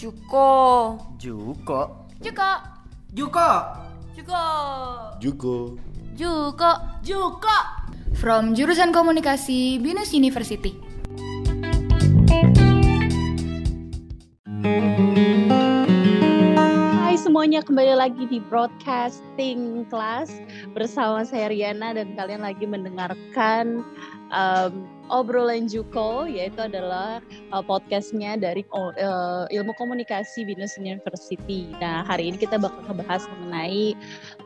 Juko. Juko. Juko. Juko. Juko. Juko. Juko. Juko. From jurusan komunikasi Binus University. Hai semuanya, kembali lagi di Broadcasting Class bersama saya Riana dan kalian lagi mendengarkan um, obrolan Juko, yaitu adalah uh, podcastnya dari uh, ilmu komunikasi Binus University. Nah, hari ini kita bakal ngebahas mengenai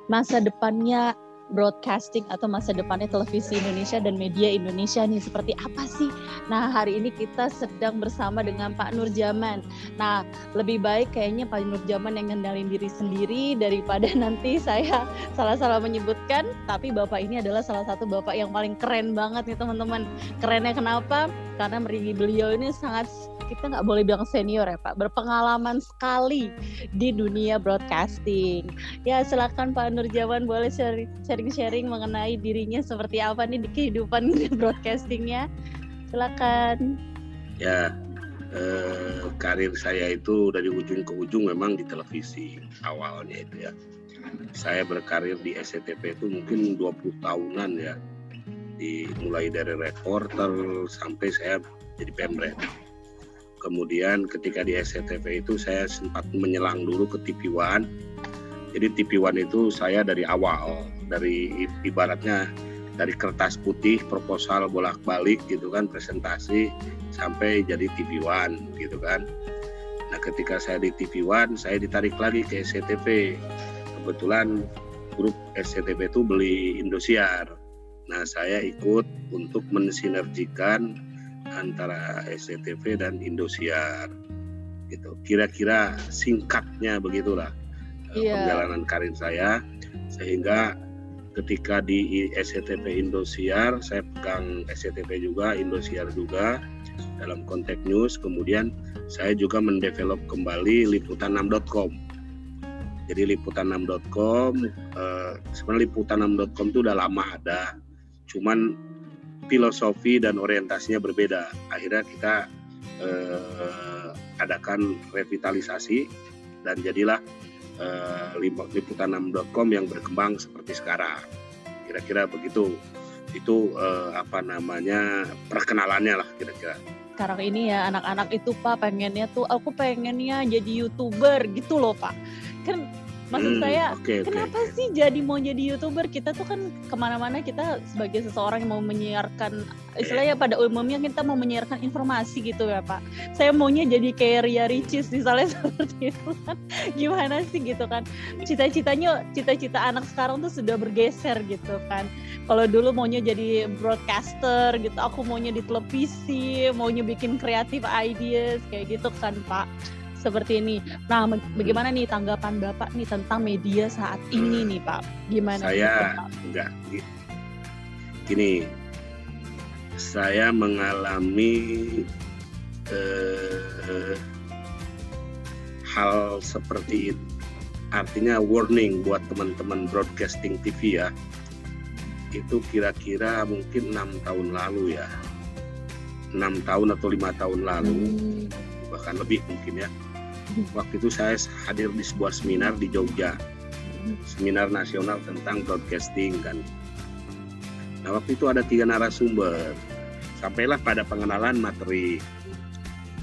masa depannya broadcasting atau masa depannya televisi Indonesia dan media Indonesia nih seperti apa sih? Nah hari ini kita sedang bersama dengan Pak Nurjaman. Nah lebih baik kayaknya Pak Nurjaman yang ngendalin diri sendiri daripada nanti saya salah-salah menyebutkan. Tapi Bapak ini adalah salah satu Bapak yang paling keren banget nih teman-teman. Kerennya kenapa? Karena beliau ini sangat kita nggak boleh bilang senior ya Pak, berpengalaman sekali di dunia broadcasting. Ya silakan Pak Nurjaman boleh sharing-sharing mengenai dirinya seperti apa nih di kehidupan broadcastingnya. Silakan. Ya, eh, karir saya itu dari ujung ke ujung memang di televisi awalnya itu ya. Saya berkarir di SCTV itu mungkin 20 tahunan ya. Di, mulai dari reporter sampai saya jadi pemret. Kemudian ketika di SCTV itu saya sempat menyelang dulu ke TV One. Jadi TV One itu saya dari awal dari ibaratnya dari kertas putih proposal bolak-balik gitu kan presentasi sampai jadi TV One gitu kan. Nah ketika saya di TV One saya ditarik lagi ke SCTV kebetulan grup SCTV itu beli Indosiar nah saya ikut untuk mensinergikan antara SCTV dan Indosiar. Gitu. Kira-kira singkatnya begitulah yeah. perjalanan karir saya. Sehingga ketika di SCTV Indosiar saya pegang SCTV juga Indosiar juga dalam konteks news. Kemudian saya juga mendevelop kembali liputan6.com jadi liputan6.com eh, sebenarnya liputan6.com itu udah lama ada cuman filosofi dan orientasinya berbeda. Akhirnya kita eh, adakan revitalisasi dan jadilah eh, liputan6.com yang berkembang seperti sekarang. Kira-kira begitu. Itu eh, apa namanya perkenalannya lah kira-kira. Sekarang ini ya anak-anak itu Pak pengennya tuh aku pengennya jadi youtuber gitu loh Pak. Kan maksud hmm, saya okay, kenapa okay. sih jadi mau jadi youtuber? Kita tuh kan ke mana-mana kita sebagai seseorang yang mau menyiarkan istilahnya pada umumnya kita mau menyiarkan informasi gitu ya pak. Saya maunya jadi kayak Ria Ricis misalnya seperti itu kan. Gimana sih gitu kan? Cita-citanya cita-cita anak sekarang tuh sudah bergeser gitu kan. Kalau dulu maunya jadi broadcaster gitu aku maunya di televisi maunya bikin kreatif ideas kayak gitu kan pak seperti ini. Nah, bagaimana nih tanggapan Bapak nih tentang media saat ini nih, Pak? Gimana? Saya enggak gini. Saya mengalami eh, hal seperti itu. Artinya warning buat teman-teman broadcasting TV ya. Itu kira-kira mungkin enam tahun lalu ya. enam tahun atau lima tahun lalu, hmm. bahkan lebih mungkin ya waktu itu saya hadir di sebuah seminar di Jogja. Seminar nasional tentang broadcasting kan. Nah waktu itu ada tiga narasumber. Sampailah pada pengenalan materi.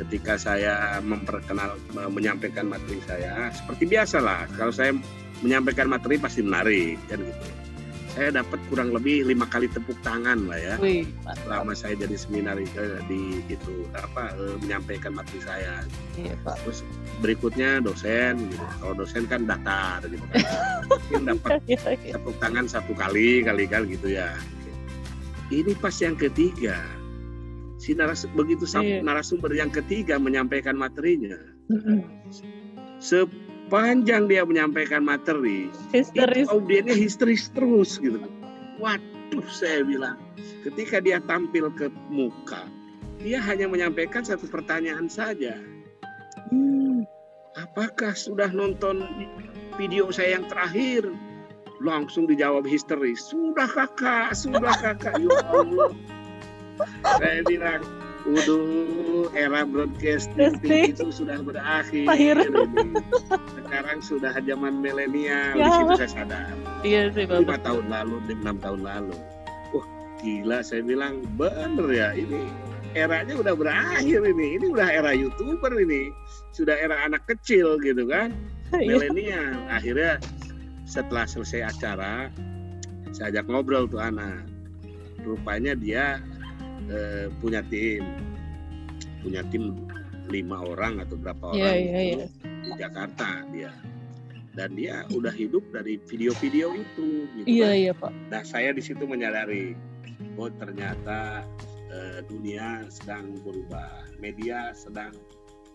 Ketika saya memperkenal menyampaikan materi saya seperti biasa lah. Kalau saya menyampaikan materi pasti menarik kan gitu saya dapat kurang lebih lima kali tepuk tangan lah ya. Wih, selama saya jadi seminar itu di itu apa eh, menyampaikan materi saya. Iya, Pak. terus berikutnya dosen gitu. Kalau dosen kan datar gitu kan. Mungkin dapat iya, iya. tepuk tangan satu kali kali kali gitu ya. Ini pas yang ketiga. Si naras begitu iya. narasumber yang ketiga menyampaikan materinya. Mm -hmm sepanjang dia menyampaikan materi, histeris. audiennya histeris terus gitu. Waduh, saya bilang, ketika dia tampil ke muka, dia hanya menyampaikan satu pertanyaan saja. Hmm, apakah sudah nonton video saya yang terakhir? Langsung dijawab histeris. Sudah kakak, sudah kakak. Ya Allah. saya bilang, Waduh, era broadcasting itu sudah berakhir. Sekarang sudah zaman milenial. Ya. Di situ saya sadar. Iya sih, Bapak. Lima tahun lalu, enam tahun lalu. Wah, gila saya bilang bener ya ini eranya udah berakhir ini. Ini udah era youtuber ini. Sudah era anak kecil gitu kan. Iya. Milenial. Akhirnya setelah selesai acara, saya ajak ngobrol tuh anak. Rupanya dia eh, punya tim. Punya tim lima orang atau berapa iya, orang yeah, yeah, yeah. di Jakarta dia. Dan dia udah hidup dari video-video itu gitu iya kan. iya pak. Nah saya di situ menyadari oh ternyata eh, dunia sedang berubah. Media sedang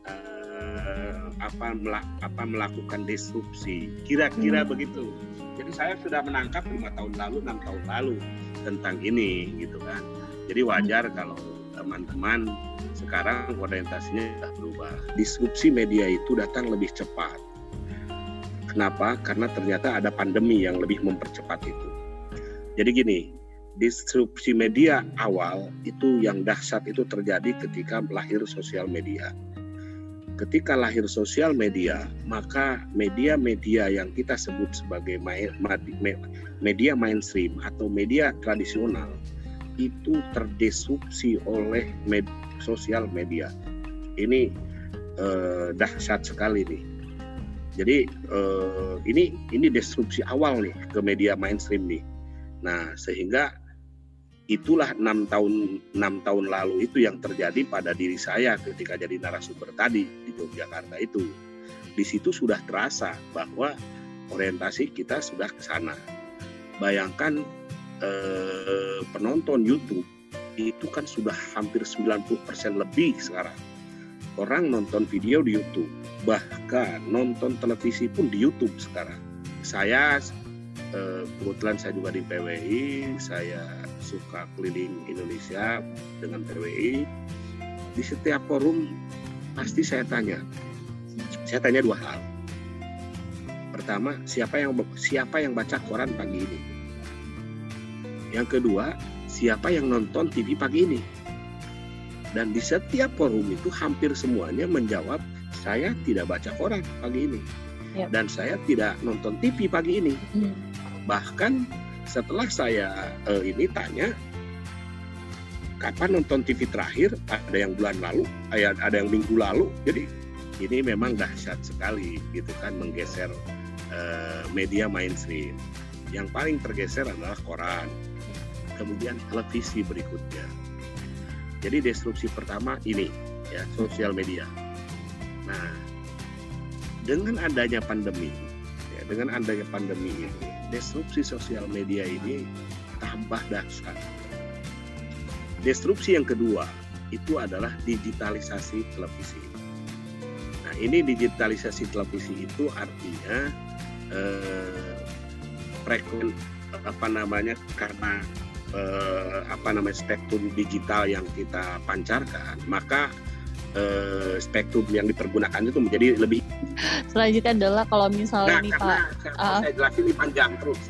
eh, apa melak, apa melakukan disrupsi. Kira-kira hmm. begitu. Jadi saya sudah menangkap lima tahun lalu enam tahun lalu tentang ini gitu kan jadi wajar kalau teman-teman sekarang orientasinya sudah berubah. Disrupsi media itu datang lebih cepat. Kenapa? Karena ternyata ada pandemi yang lebih mempercepat itu. Jadi gini, disrupsi media awal itu yang dahsyat itu terjadi ketika lahir sosial media. Ketika lahir sosial media, maka media-media yang kita sebut sebagai media mainstream atau media tradisional itu terdisrupsi oleh med sosial media. Ini eh, dahsyat sekali nih. Jadi eh, ini ini disrupsi awal nih ke media mainstream nih. Nah sehingga itulah enam tahun enam tahun lalu itu yang terjadi pada diri saya ketika jadi narasumber tadi di Yogyakarta itu. Di situ sudah terasa bahwa orientasi kita sudah ke sana. Bayangkan eh, penonton YouTube itu kan sudah hampir 90% lebih sekarang. Orang nonton video di YouTube, bahkan nonton televisi pun di YouTube sekarang. Saya eh, kebetulan saya juga di PWI, saya suka keliling Indonesia dengan PWI. Di setiap forum pasti saya tanya, saya tanya dua hal. Pertama, siapa yang siapa yang baca koran pagi ini? Yang kedua, siapa yang nonton TV pagi ini? Dan di setiap forum itu hampir semuanya menjawab, saya tidak baca koran pagi ini. Ya. Dan saya tidak nonton TV pagi ini. Hmm. Bahkan setelah saya uh, ini tanya, kapan nonton TV terakhir? Ada yang bulan lalu, ada yang minggu lalu. Jadi ini memang dahsyat sekali gitu kan menggeser uh, media mainstream. Yang paling tergeser adalah koran kemudian televisi berikutnya. Jadi disrupsi pertama ini ya sosial media. Nah, dengan adanya pandemi, ya, dengan adanya pandemi ini, disrupsi sosial media ini tambah dahsyat. Disrupsi yang kedua itu adalah digitalisasi televisi. Nah, ini digitalisasi televisi itu artinya eh, frekuensi apa namanya karena eh, apa namanya spektrum digital yang kita pancarkan, maka eh, spektrum yang dipergunakan itu menjadi lebih. Selanjutnya adalah kalau misalnya nah, nih karena, Pak, karena uh, saya jelasin ini panjang terus.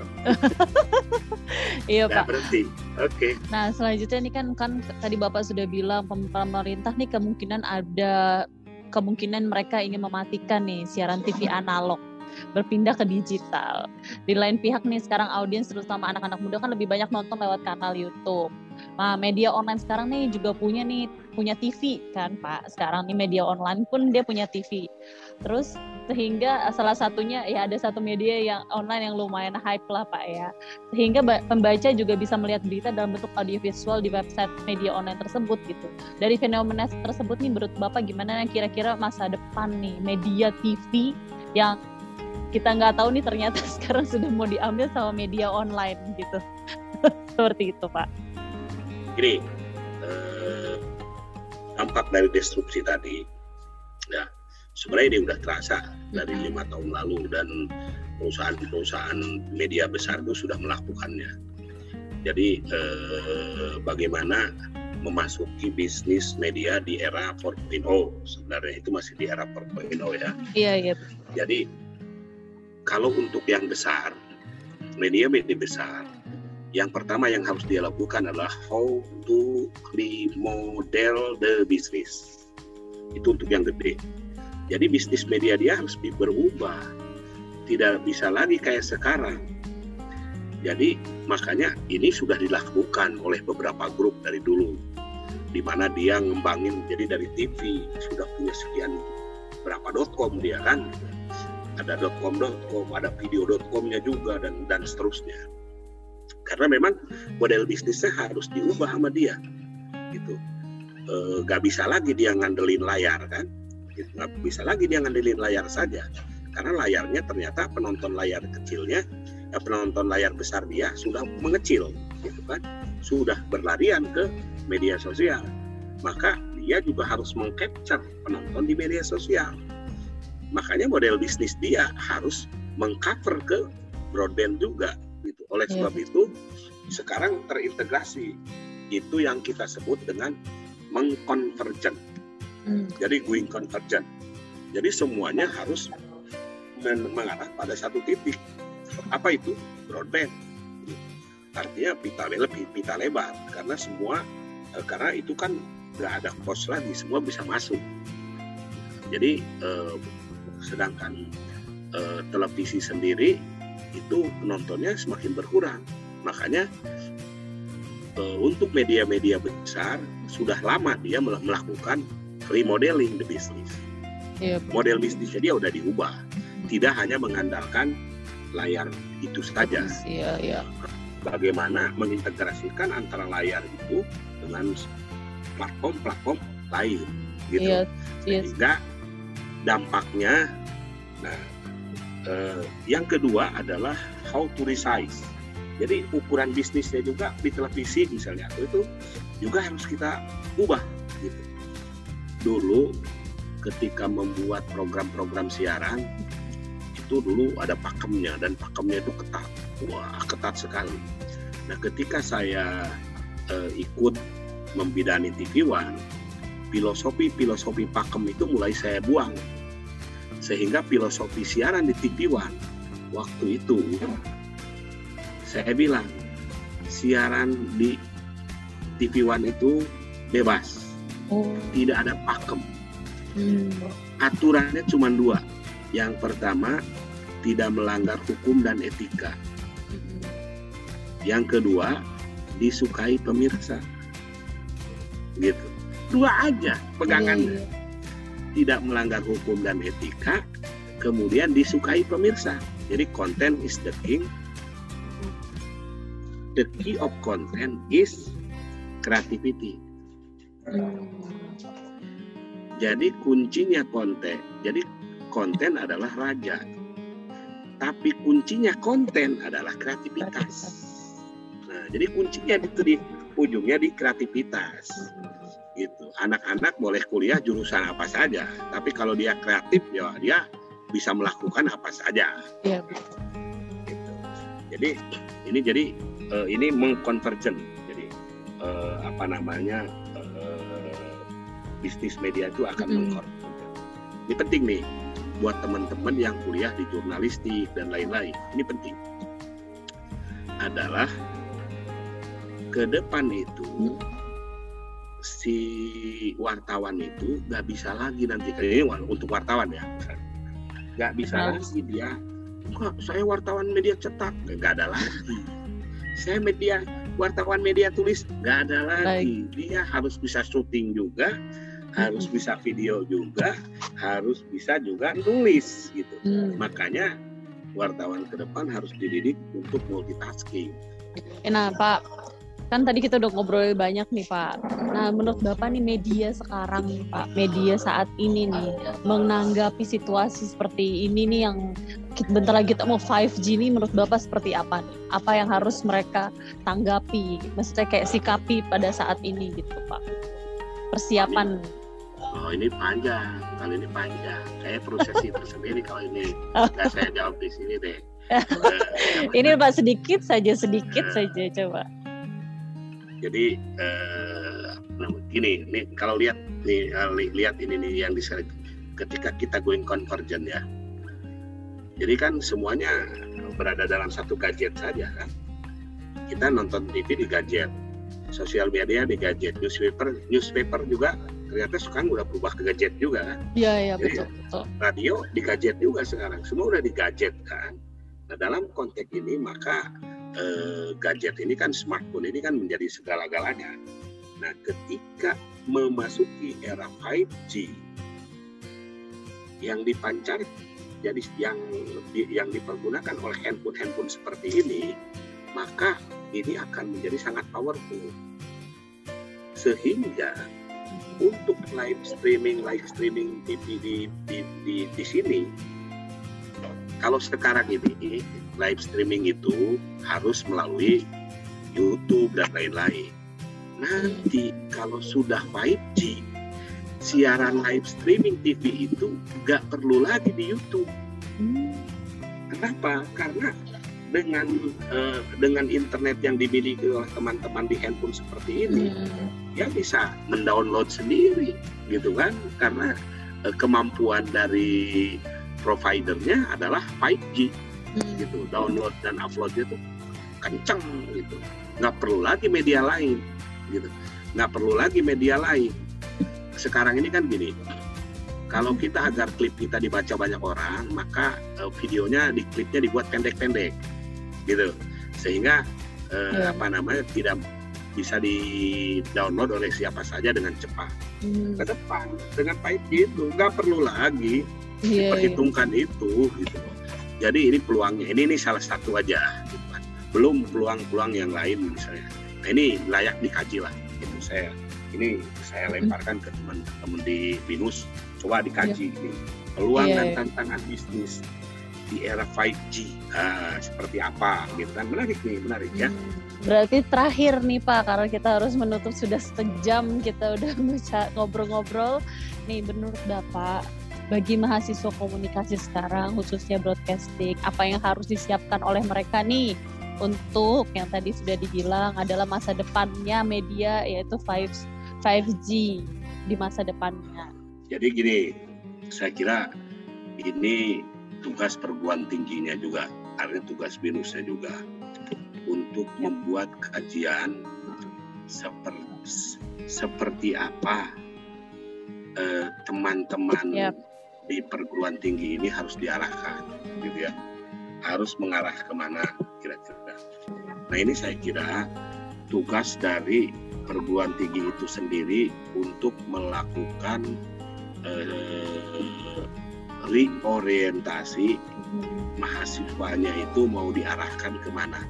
iya Pak. Berhenti. Oke. Okay. Nah selanjutnya ini kan kan tadi Bapak sudah bilang pemerintah nih kemungkinan ada kemungkinan mereka ingin mematikan nih siaran TV analog berpindah ke digital. Di lain pihak nih sekarang audiens terutama anak-anak muda kan lebih banyak nonton lewat kanal YouTube. Nah, media online sekarang nih juga punya nih punya TV kan Pak. Sekarang nih media online pun dia punya TV. Terus sehingga salah satunya ya ada satu media yang online yang lumayan hype lah Pak ya. Sehingga pembaca juga bisa melihat berita dalam bentuk audiovisual di website media online tersebut gitu. Dari fenomena tersebut nih menurut Bapak gimana kira-kira masa depan nih media TV yang kita nggak tahu nih ternyata sekarang sudah mau diambil sama media online gitu seperti itu pak. Gini eh, dampak dari destruksi tadi ya sebenarnya ini udah terasa dari lima tahun lalu dan perusahaan-perusahaan media besar itu sudah melakukannya. Jadi eh, bagaimana memasuki bisnis media di era 4.0 sebenarnya itu masih di era 4.0 ya. Iya iya. Jadi kalau untuk yang besar, media-media besar yang pertama yang harus dia lakukan adalah how to remodel the business. Itu untuk yang gede. Jadi bisnis media dia harus berubah. Tidak bisa lagi kayak sekarang. Jadi makanya ini sudah dilakukan oleh beberapa grup dari dulu. Di mana dia ngembangin jadi dari TV sudah punya sekian berapa .com dia kan. Ada .com.com, ada video.com-nya juga dan dan seterusnya. Karena memang model bisnisnya harus diubah sama dia gitu. E, gak bisa lagi dia ngandelin layar kan? Gitu. gak bisa lagi dia ngandelin layar saja. Karena layarnya ternyata penonton layar kecilnya ya penonton layar besar dia sudah mengecil gitu kan? Sudah berlarian ke media sosial. Maka dia juga harus mengcapture penonton di media sosial makanya model bisnis dia harus mengcover ke broadband juga gitu. Oleh sebab yeah. itu sekarang terintegrasi itu yang kita sebut dengan mengkonvergen. Hmm. Jadi going convergent. Jadi semuanya harus mengarah pada satu titik. Apa itu? Broadband. Artinya pita lebih pita lebar karena semua eh, karena itu kan nggak ada pos lagi, semua bisa masuk. Jadi eh, sedangkan eh, televisi sendiri itu penontonnya semakin berkurang. Makanya uh, untuk media-media besar sudah lama dia melakukan remodeling the business. Yep. Iya, Model bisnisnya dia udah diubah, tidak hanya mengandalkan layar itu saja. Iya, iya. Bagaimana mengintegrasikan antara layar itu dengan platform-platform lain, gitu. Yes, yes. Sehingga dampaknya, nah Uh, yang kedua adalah how to resize. Jadi ukuran bisnisnya juga di televisi misalnya itu juga harus kita ubah gitu. Dulu ketika membuat program-program siaran itu dulu ada pakemnya dan pakemnya itu ketat, wah ketat sekali. Nah ketika saya uh, ikut membidani TV One, filosofi-filosofi pakem itu mulai saya buang sehingga filosofi siaran di TV One waktu itu saya bilang siaran di TV One itu bebas, oh. tidak ada pakem. Hmm. Aturannya cuma dua. Yang pertama tidak melanggar hukum dan etika. Hmm. Yang kedua disukai pemirsa. Gitu. Dua aja pegangannya. Hmm tidak melanggar hukum dan etika, kemudian disukai pemirsa. Jadi content is the king. The key of content is creativity. Jadi kuncinya konten. Jadi konten adalah raja. Tapi kuncinya konten adalah kreativitas. Nah, jadi kuncinya di, di ujungnya di kreativitas gitu. Anak-anak boleh kuliah jurusan apa saja tapi kalau dia kreatif ya dia bisa melakukan apa saja. Ya. gitu. jadi ini jadi uh, ini mengkonvergen jadi uh, apa namanya uh, bisnis media itu akan mm. mengkonvergen ini penting nih buat teman-teman yang kuliah di jurnalistik dan lain-lain. Ini penting. Adalah ke depan itu si wartawan itu nggak bisa lagi nanti. Ini untuk wartawan ya. Nggak bisa nah. lagi dia. Kok saya wartawan media cetak? Nggak ada lagi. Saya media wartawan media tulis? Nggak ada lagi. Baik. dia harus bisa syuting juga harus bisa video juga harus bisa juga nulis gitu. Hmm. makanya wartawan ke depan harus dididik untuk multitasking. Nah Pak kan tadi kita udah ngobrol banyak nih Pak. Nah menurut Bapak nih media sekarang nih Pak, media saat ini nih menanggapi situasi seperti ini nih yang bentar lagi kita mau 5G nih menurut Bapak seperti apa nih? Apa yang harus mereka tanggapi? Maksudnya kayak sikapi pada saat ini gitu Pak. Persiapan. Oh ini panjang, kali ini panjang. Kayak prosesi tersendiri kalau ini nggak saya jawab di sini deh. ini Pak sedikit saja sedikit nah. saja coba jadi eh, nah, gini nih kalau lihat nih eh, lihat ini nih yang di ketika kita going convergent ya. Jadi kan semuanya berada dalam satu gadget saja kan. Kita nonton TV di gadget sosial media di gadget newspaper newspaper juga ternyata sekarang udah berubah ke gadget juga kan. Iya, iya betul betul. radio di gadget juga sekarang semua udah di gadget kan. Nah dalam konteks ini maka eh, gadget ini kan smartphone ini kan menjadi segala-galanya. Nah ketika memasuki era 5G yang dipancar jadi yang di- yang dipergunakan oleh handphone-handphone seperti ini maka ini akan menjadi sangat powerful. Sehingga untuk live streaming live streaming TV di di di, di sini kalau sekarang ini live streaming itu harus melalui YouTube dan lain-lain. Nanti kalau sudah 5G, siaran live streaming TV itu nggak perlu lagi di YouTube. Kenapa? Karena dengan eh, dengan internet yang dimiliki oleh teman-teman di handphone seperti ini, ya bisa mendownload sendiri gitu kan karena eh, kemampuan dari providernya adalah 5G Hmm. Gitu download dan uploadnya tuh kenceng gitu. Nggak perlu lagi media lain gitu. Nggak perlu lagi media lain. Sekarang ini kan gini kalau kita agar klip kita dibaca banyak orang maka eh, videonya di klipnya dibuat pendek-pendek gitu. Sehingga eh, Iya. apa namanya tidak bisa di download oleh siapa saja dengan cepat. Hmm. ke depan dengan 5G itu nggak perlu lagi Iya, iya. perhitungkan itu gitu jadi ini peluangnya ini ini salah satu aja gitu kan. Belum peluang-peluang yang lain misalnya. Nah ini layak dikaji lah gitu. Saya ini saya lemparkan ke teman-teman di binus coba dikaji ini peluang Iya, dan tantangan bisnis di era 5G ah, seperti apa gitu kan. Menarik nih menarik ya. Hmm. Berarti terakhir nih Pak, karena kita harus menutup sudah sejam kita udah ngobrol-ngobrol. Nih menurut Bapak, bagi mahasiswa komunikasi sekarang khususnya broadcasting, apa yang harus disiapkan oleh mereka nih untuk yang tadi sudah dibilang adalah masa depannya media yaitu 5 5G di masa depannya. Jadi gini, saya kira ini tugas perguruan tingginya juga, artinya tugas binusnya juga untuk membuat kajian seperti seperti apa eh, teman-teman Yap. Di perguruan tinggi ini harus diarahkan, gitu ya, harus mengarah ke mana kira-kira. Nah ini saya kira tugas dari perguruan tinggi itu sendiri untuk melakukan eh, reorientasi mahasiswanya itu mau diarahkan ke mana.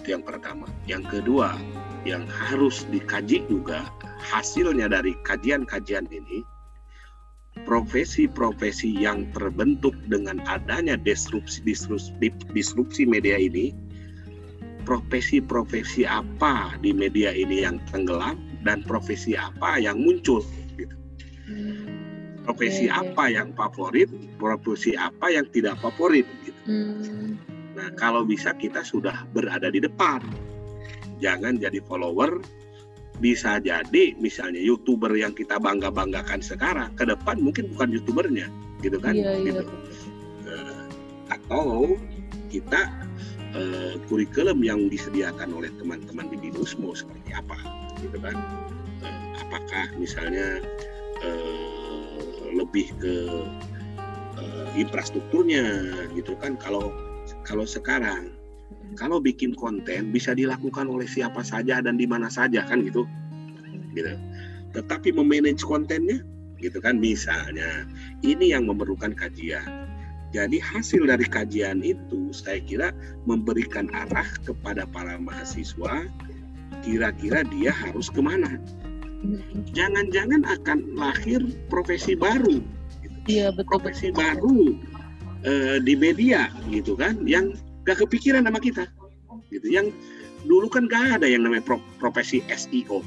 Itu yang pertama. Yang kedua, yang harus dikaji juga hasilnya dari kajian-kajian ini, profesi-profesi yang terbentuk dengan adanya disrupsi, disrupsi, disrupsi media ini, profesi-profesi apa di media ini yang tenggelam dan profesi apa yang muncul gitu. Profesi Oke, oke. apa yang favorit, profesi apa yang tidak favorit gitu. Hmm. Nah, kalau bisa kita sudah berada di depan. Jangan jadi follower. Bisa jadi misalnya YouTuber yang kita bangga-banggakan sekarang ke depan mungkin bukan YouTubernya, gitu kan? Iya, iya. Gitu. Eh, atau kita eh, kurikulum yang disediakan oleh teman-teman di BINUS mau seperti apa, gitu kan? Eh, apakah misalnya eh, lebih ke eh, infrastrukturnya, gitu kan? Kalau kalau sekarang kalau bikin konten bisa dilakukan oleh siapa saja dan di mana saja kan gitu. Gitu. Tetapi memanage kontennya gitu kan misalnya ini yang memerlukan kajian. Jadi hasil dari kajian itu saya kira memberikan arah kepada para mahasiswa kira-kira dia harus ke mana. Jangan-jangan akan lahir profesi baru. Iya betul betul. profesi baru eh, di media gitu kan yang gak kepikiran sama kita. Gitu. Yang dulu kan gak ada yang namanya pro- profesi SEO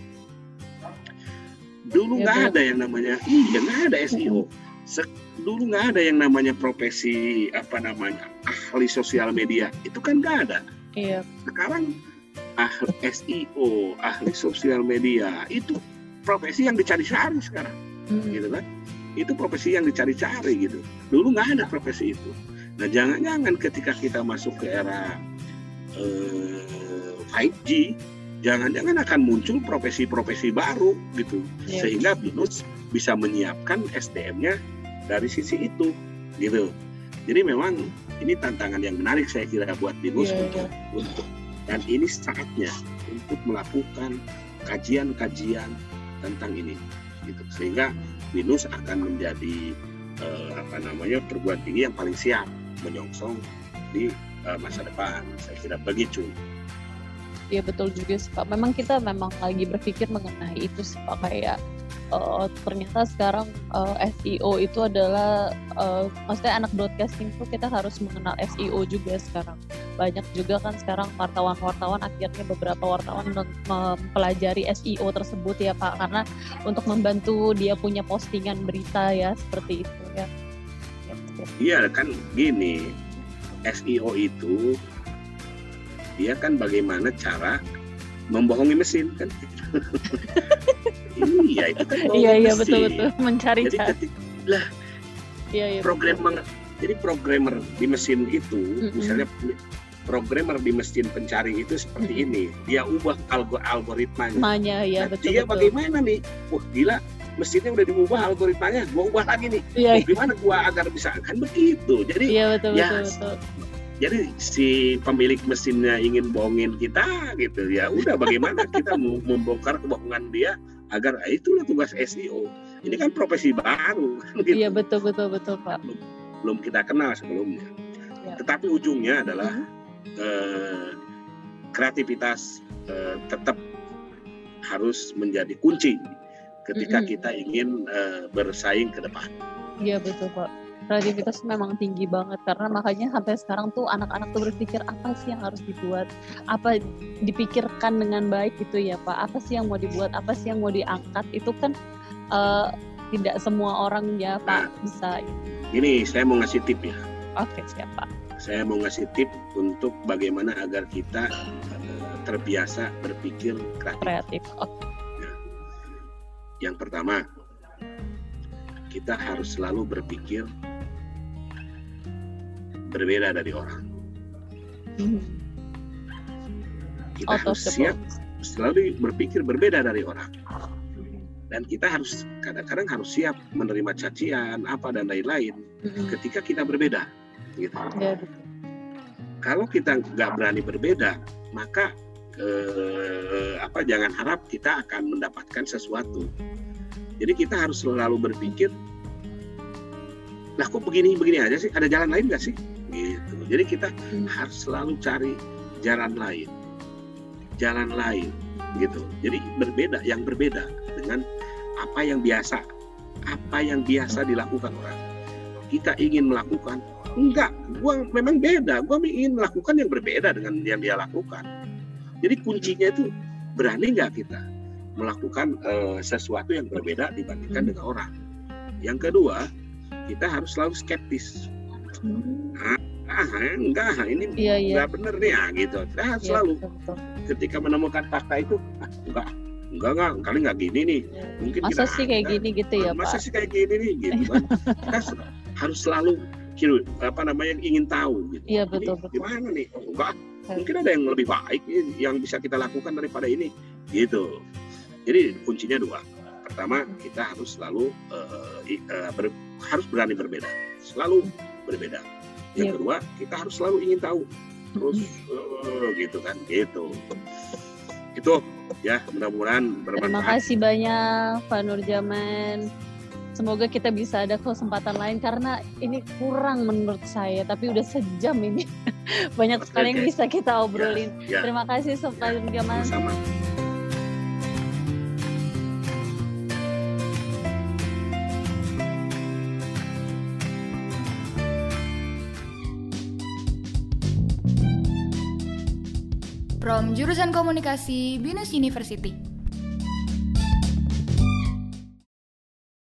dulu Ya, nggak betul. ada yang namanya iya nggak ada SEO Se- dulu nggak ada yang namanya profesi apa namanya ahli sosial media. Itu kan nggak ada. Iya. sekarang ahli SEO ahli sosial media itu profesi yang dicari-cari sekarang. Hmm. gitu kan? Itu profesi yang dicari-cari gitu. Dulu nggak ada profesi itu nah jangan-jangan ketika kita masuk ke era eh, 5G, jangan-jangan akan muncul profesi-profesi baru gitu, Iya. sehingga BINUS bisa menyiapkan SDM-nya dari sisi itu, gitu. Jadi memang ini tantangan yang menarik saya kira buat BINUS Iya, untuk, untuk dan ini saatnya untuk melakukan kajian-kajian tentang ini, gitu. Sehingga BINUS akan menjadi eh, apa namanya perguruan tinggi yang paling siap menyongsong di eh, masa depan. Saya kira begitu. Iya betul juga sih Pak. Memang kita memang lagi berpikir mengenai itu sih Pak kayak eh, ternyata sekarang eh, SEO itu adalah eh, maksudnya anak broadcasting tuh kita harus mengenal SEO juga sekarang. Banyak juga kan sekarang wartawan-wartawan akhirnya beberapa wartawan mem- mempelajari SEO tersebut ya Pak karena untuk membantu dia punya postingan berita ya seperti itu ya. Ya, betul. Iya kan gini, SEO itu dia kan bagaimana cara membohongi mesin kan? iya itu kan Iya iya betul betul mencari Jadi cara. ketika Iya iya. programmer jadi programmer di mesin itu Mm-mm. misalnya programmer di mesin pencari itu seperti ini dia ubah algo algoritmanya Manya ya Nah, betul dia betul. bagaimana nih wah gila mesinnya udah diubah algoritmanya gua ubah lagi nih Iya Wah, gimana gua agar bisa kan begitu jadi iya betul Ya, betul betul. jadi si pemilik mesinnya ingin bohongin kita gitu ya udah bagaimana kita membongkar kebohongan dia agar ah, itulah tugas SEO ini kan profesi baru kan gitu. Iya betul betul betul Pak. belum kita kenal sebelumnya Ya. tetapi ujungnya adalah Mhm. eh, kreativitas eh, tetap harus menjadi kunci ketika Mm-mm. kita ingin eh, bersaing ke depan Iya betul Pak. Kreativitas memang tinggi banget karena makanya sampai sekarang tuh anak-anak tuh berpikir apa sih yang harus dibuat, apa dipikirkan dengan baik gitu ya Pak. Apa sih yang mau dibuat, apa sih yang mau diangkat itu kan eh, tidak semua orang ya Pak bisa. ini saya mau ngasih tip ya Oke siapa? saya mau ngasih tip untuk bagaimana agar kita eh, terbiasa berpikir kreatif. Kreatif. Oke. Yang pertama, kita harus selalu berpikir berbeda dari orang. Mhm. Kita harus siap selalu berpikir berbeda dari orang. Dan kita harus kadang-kadang harus siap menerima cacian apa dan lain-lain Mhm. ketika kita berbeda. Gitu. Iya. Kalau kita nggak berani berbeda, maka eh, apa jangan harap kita akan mendapatkan sesuatu. Jadi kita harus selalu berpikir, lah kok begini begini aja sih? Ada jalan lain nggak sih? Gitu. Jadi kita Hmm. harus selalu cari jalan lain, jalan lain, gitu. Jadi berbeda, yang berbeda dengan apa yang biasa, apa yang biasa dilakukan orang. Kita ingin melakukan, enggak, gua memang beda. Gua ingin melakukan yang berbeda dengan yang dia lakukan. Jadi kuncinya itu berani nggak kita melakukan eh, sesuatu yang berbeda dibandingkan Hmm. dengan orang. Yang kedua, kita harus selalu skeptis. Hmm. Ah, enggak, ini Iya iya. nggak bener nih ya gitu. Kita harus Iya, selalu betul, betul. ketika menemukan fakta itu, ah, enggak, enggak enggak, kali nggak gini nih. Mungkin Masa kita- sih kayak gini gitu ya masa Pak? sih kayak gini nih gitu kan. Kita harus selalu apa namanya ingin tahu gitu. Iya betul betul. Gimana nih? Oh, enggak, mungkin ada yang lebih baik yang bisa kita lakukan daripada ini gitu. Jadi kuncinya dua. Pertama, kita harus selalu i- eh, ber- harus berani berbeda, selalu berbeda. Yang Iya. kedua, kita harus selalu ingin tahu. Terus eh, gitu kan, gitu. Itu ya mudah-mudahan Terima bermanfaat. kasih banyak Pak Nurjaman. Semoga kita bisa ada kesempatan lain karena ini kurang menurut saya, tapi udah sejam ini. Banyak sekali yang bisa kita obrolin. Ya, Terima kasih Pak Nurjaman. sama. From jurusan komunikasi Binus University.